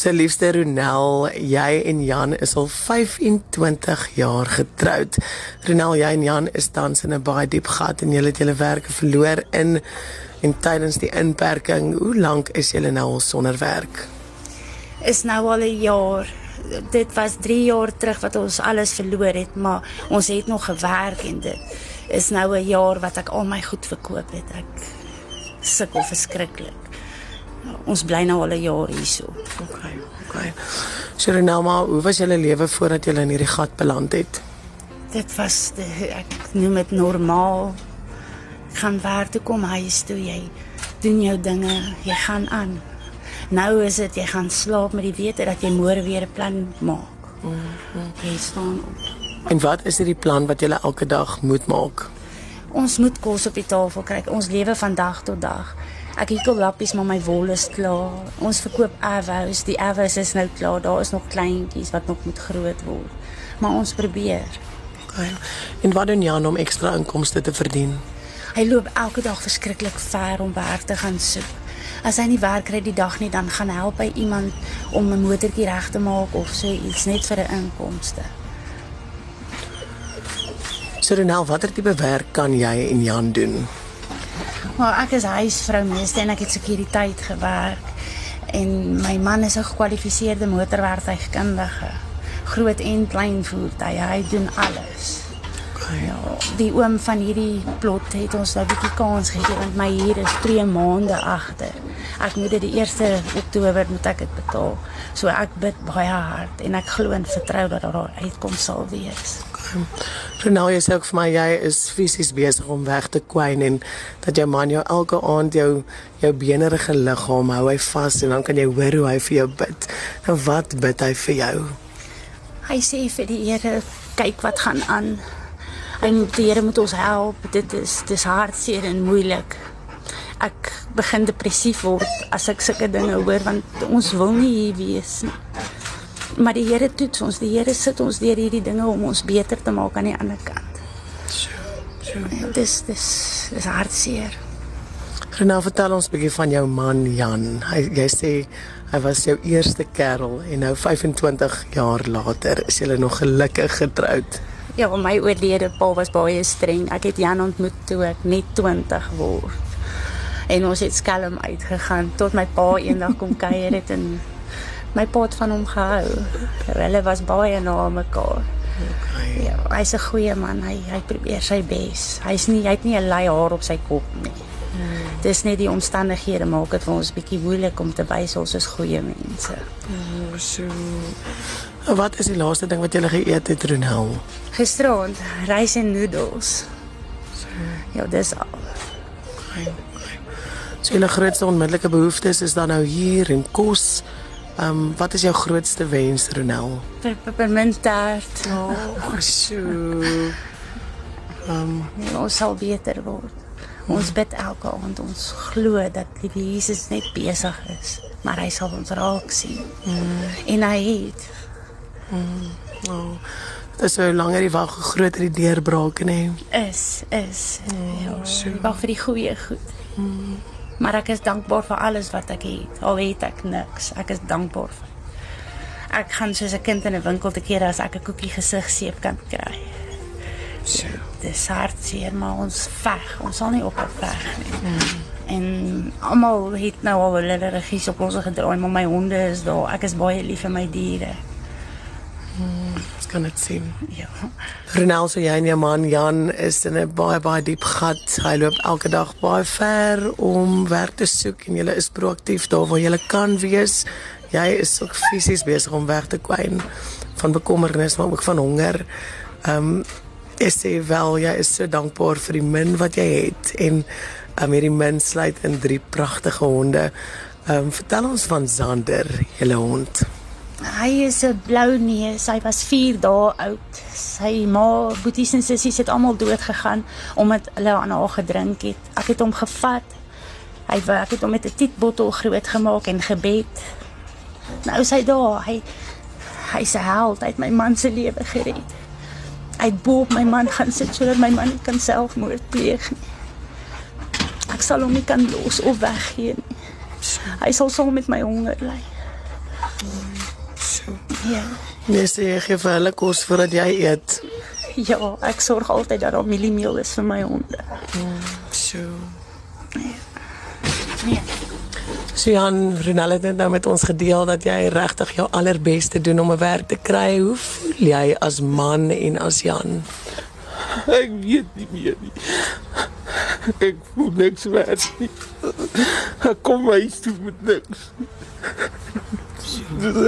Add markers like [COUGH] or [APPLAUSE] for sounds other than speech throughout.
So liefste Ronel, jy en Jan is al 25 jaar getroud. Ronel, jy en Jan is tans in 'n baie diep gat en julle het julle werke verloor in en tydens die inperking. Hoe lank is julle nou al sonder werk? Is nou al 'n jaar. Dit was 3 jaar terug wat ons alles verloor het, maar ons het nog gewerk en dit is nou 'n jaar wat ek al my goed verkoop het. Ek sukkel verskriklik. Ons bly nou al 'n jaar hierso. Okay, okay. So Ronel, maar hoe was julle lewe voordat julle in hierdie gat beland het? Dit was de, ek noem dit normaal. Ek gaan werk toe kom huis toe jy doen jou dinge, jy gaan aan. Nou is dit jy gaan slaap met die wete dat jy môre weer 'n plan maak. Mm -hmm. Jy staan op. En wat is hierdie plan wat julle elke dag moet maak? Ons moet kos op die tafel kry. Ons lewe van dag tot dag. Ek hekel lappies maar my wol is klaar. Ons verkoop avos. Die avos is nou klaar. Daar is nog kleintjies wat nog moet groot word. Maar ons probeer. Okay. En wat doen Jan om ekstra inkomste te verdien? Hy loop elke dag verskriklik ver om werk te gaan soek. As hy nie werk kry die dag nie, dan gaan hy help by iemand om 'n motortjie reg te maak of so iets net vir 'n inkomste. So Renel, watter tipe werk kan jy en Jan doen? Maar ek is huisvrou meeste en ek het sekuriteit gewerk en my man is 'n gekwalifiseerde motorwerktuigkundige. Groot en klein voertuie, hy doen alles. Ja, die oom van hierdie plot het ons nou 'n bietjie kans gegee want my huur is 3 maande agter. Ek moet dit die 1 Oktober moet ek dit betaal. So ek bid baie hard en ek glo en vertrou dat daar uitkoms sal wees. Renal, jy sê ook vir my jy is fisies besig om weg te kwyn en dat jou man jou elke aand jou jou benerige liggaam hou hy vas en dan kan jy hoor hoe hy vir jou bid. Nou wat bid hy vir jou? Hy sê vir die Here, kyk wat gaan aan. Hy moet die Here moet ons help. Dit is dis hartseer en moeilik. Ek begin depressief word as ek sulke dinge hoor want ons wil nie hier wees nie. Maar die Here toets ons. Die Here sit ons deur hierdie dinge om ons beter te maak aan die ander kant. So, so. Dis dis dis hartseer. Renal, vertel ons 'n bietjie van jou man Jan. Hy jy sê hy was jou eerste kerel en nou 25 jaar later is julle nog gelukkig getroud. Ja, my oorlede pa was baie streng. Ek het Jan ontmoet toe ek net 20 word. En ons het skelm uitgegaan tot my pa eendag kom kuier het en my pa het van hom gehou. Hulle was baie na mekaar. Okay. Ja, hy's 'n goeie man. Hy hy probeer sy bes. Hy's nie hy het nie 'n lei haar op sy kop nie. Hmm. Dis net die omstandighede maak dit vir ons bietjie moeilik om te wys ons is goeie mense. Oh, so. Wat is die laaste ding wat jy geëet het, Ronel? Gisterand rys en noedels. So. Ja, dis al. Okay. So julle grootste onmiddellike behoeftes is dan nou hier en kos. Ehm um, wat is jou grootste wens, Ronel? Pepperminttaart. Oh, so. Ehm um, ons sal beter word. Ons bid elke aand ons glo dat die Jesus net besig is, maar hy sal ons raak sien. Mm. En hy het mm. oh. Dis so langer die wag groter die deurbraak nê. Is is oh, ja, so. wag vir die goeie goed. Mm. Maar ek is dankbaar vir alles wat ek het. Al het ek niks, ek is dankbaar vir. Ek gaan soos 'n kind in 'n winkel te keer as ek 'n koekie gesigseep kan kry. So. Dis hartseer, maar ons veg. Ons sal nie ophou veg nie. Mm. En almal het nou al hulle regies op ons gedraai, maar my honde is daar. Ek is baie lief vir my diere. Mm, kan dit sien. Ja. Renel se jy en jou man Jan is in 'n baie baie diep gat. Hy loop elke dag baie ver om werk te soek en jy is proaktief daar waar jy kan wees. Jy is ook fisies besig om weg te kwyn van bekommernis maar ook van honger. Ehm um, Ek sê wel jy is so dankbaar vir die min wat jy het en um, hierdie min sluit in drie pragtige honde. Ehm um, vertel ons van Zander, julle hond. Hy is 'n blou neus. Hy was 4 dae oud. Sy ma, boeties en sissies het almal dood gegaan omdat hulle aan haar gedrink het. Ek het hom gevat. Hy ek het hom met 'n tietbottel groot gemaak en gebed. Nou is hy daar. Hy hy's 'n held. Hy het my man se lewe gered uit bo op my man gaan sit sodat my man kan selfmoord pleeg. Ek sal hom nie kan los of weggee nie. Hy sal saam met my honger ly. Ja. Nee, sê jy gee vir hulle kos voordat jy eet. Ja, ek sorg altyd dat daar mieliemeel is vir my honde. So. Nee. So Jan Ronald het net nou met ons gedeel dat jy regtig jou allerbeste doen om 'n werk te kry. Hoe voel jy as man en as Jan? Ek weet nie meer nie. Ek voel niks werd nie. Ek kom huis toe met niks.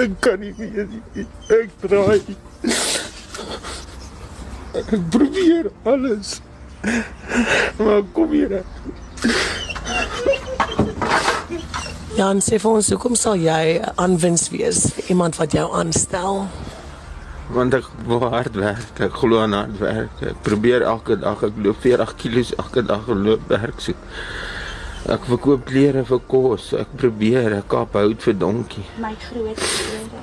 Ek kan nie meer nie. Ek draai. Ek probeer alles. Maar kom hier. Jan sê vir ons, hoekom sal jy aanwins wees vir iemand wat jou aanstel? Want ek wil hard werk. Ek glo aan hard werk. Ek probeer elke dag. Ek loop 40 km elke dag en loop werk so. Ek verkoop klere vir kos. Ek probeer. Ek kap hout vir donkie. My groot vrede.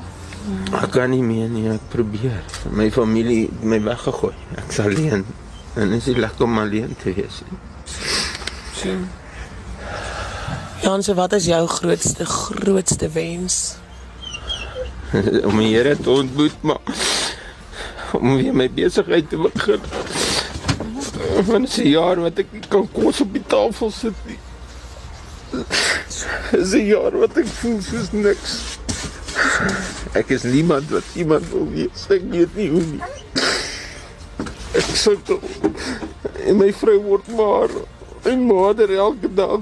Ek kan nie meer nie, ek probeer. My familie het my weggegooi. Ek's alleen. En dit is nie lekker om alleen te wees nie. Jan, so wat is jou grootste grootste wens? [LAUGHS] om die Here te ontmoet, maar om weer my besigheid te begin. Want dit 'n jaar wat ek nie kan kos op die tafel sit nie. Dit is 'n jaar wat ek voel soos niks. Ek is niemand wat iemand wil wees. Ek weet nie hoe nie. Ek sukkel. En my vrou word maar en moeder elke dag.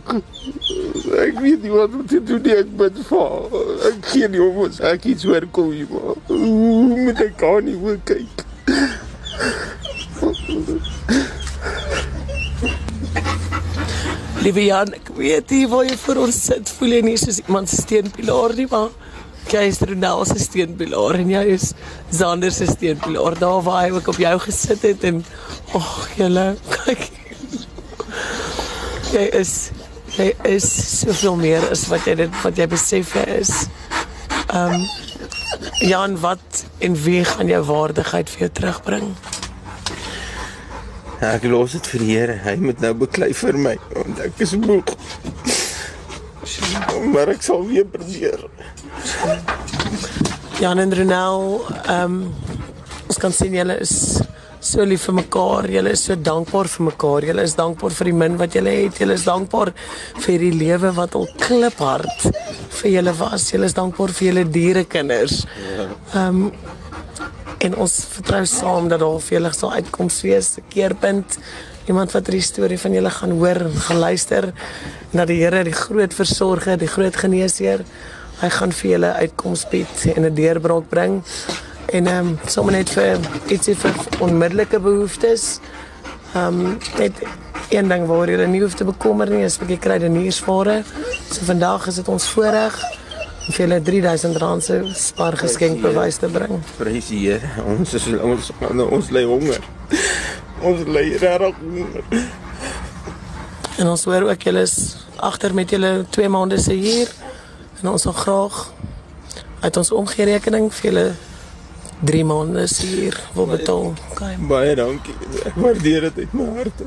Ek weet nie wat om te doen nie. Ek bid vir. Ek gee nie om as ek iets hoor kom hier maar. Hoe moet ek kan nie wil kyk. Liewe Jan, ek weet nie waar jy vir ons sit. Voel jy nie soos iemand se steunpilaar nie, maar jy is Ronel se steunpilaar en jy is Zander se steunpilaar. Daar waar hy ook op jou gesit het en ag, oh, julle, kyk. Jy is jy is soveel meer as wat jy dit wat jy besef jy is. Ehm um, Jan, wat en wie gaan jou waardigheid vir jou terugbring? Ek los dit vir die Here. Hy moet nou beklei vir my want ek is moeg. Maar ek sal weer probeer. Jan en Ronel, ehm um, ons kan sien julle is so lief vir mekaar. Julle is so dankbaar vir mekaar. Julle is dankbaar vir die min wat julle het. Julle is dankbaar vir die lewe wat al kliphard vir julle was. Julle is dankbaar vir julle dierekinders. Ehm um, en ons vertrou saam dat daar vir julle sal uitkoms wees, 'n keerpunt. Iemand wat die storie van julle gaan hoor en gaan luister en dat die Here die groot versorger, die groot geneesheer, hy gaan vir julle uitkoms bied en 'n deurbraak bring. En ehm um, sommer net vir ietsie vir onmiddellike behoeftes. Ehm um, net een ding waar jy nie hoef te bekommer nie, is 'n bietjie kruideniersware. So vandag is dit ons voorreg vir julle R3000 se spaargeskenk bewys te bring. Prys die Here. Ons is ons ons lê honger. Ons lê regtig honger. En ons hoor ook julle is agter met julle 2 maande se huur en ons wil graag uit ons omgerekening vir julle 3 maande se huur wil betaal. Okay. Baie dankie. Ek waardeer dit uit my hart.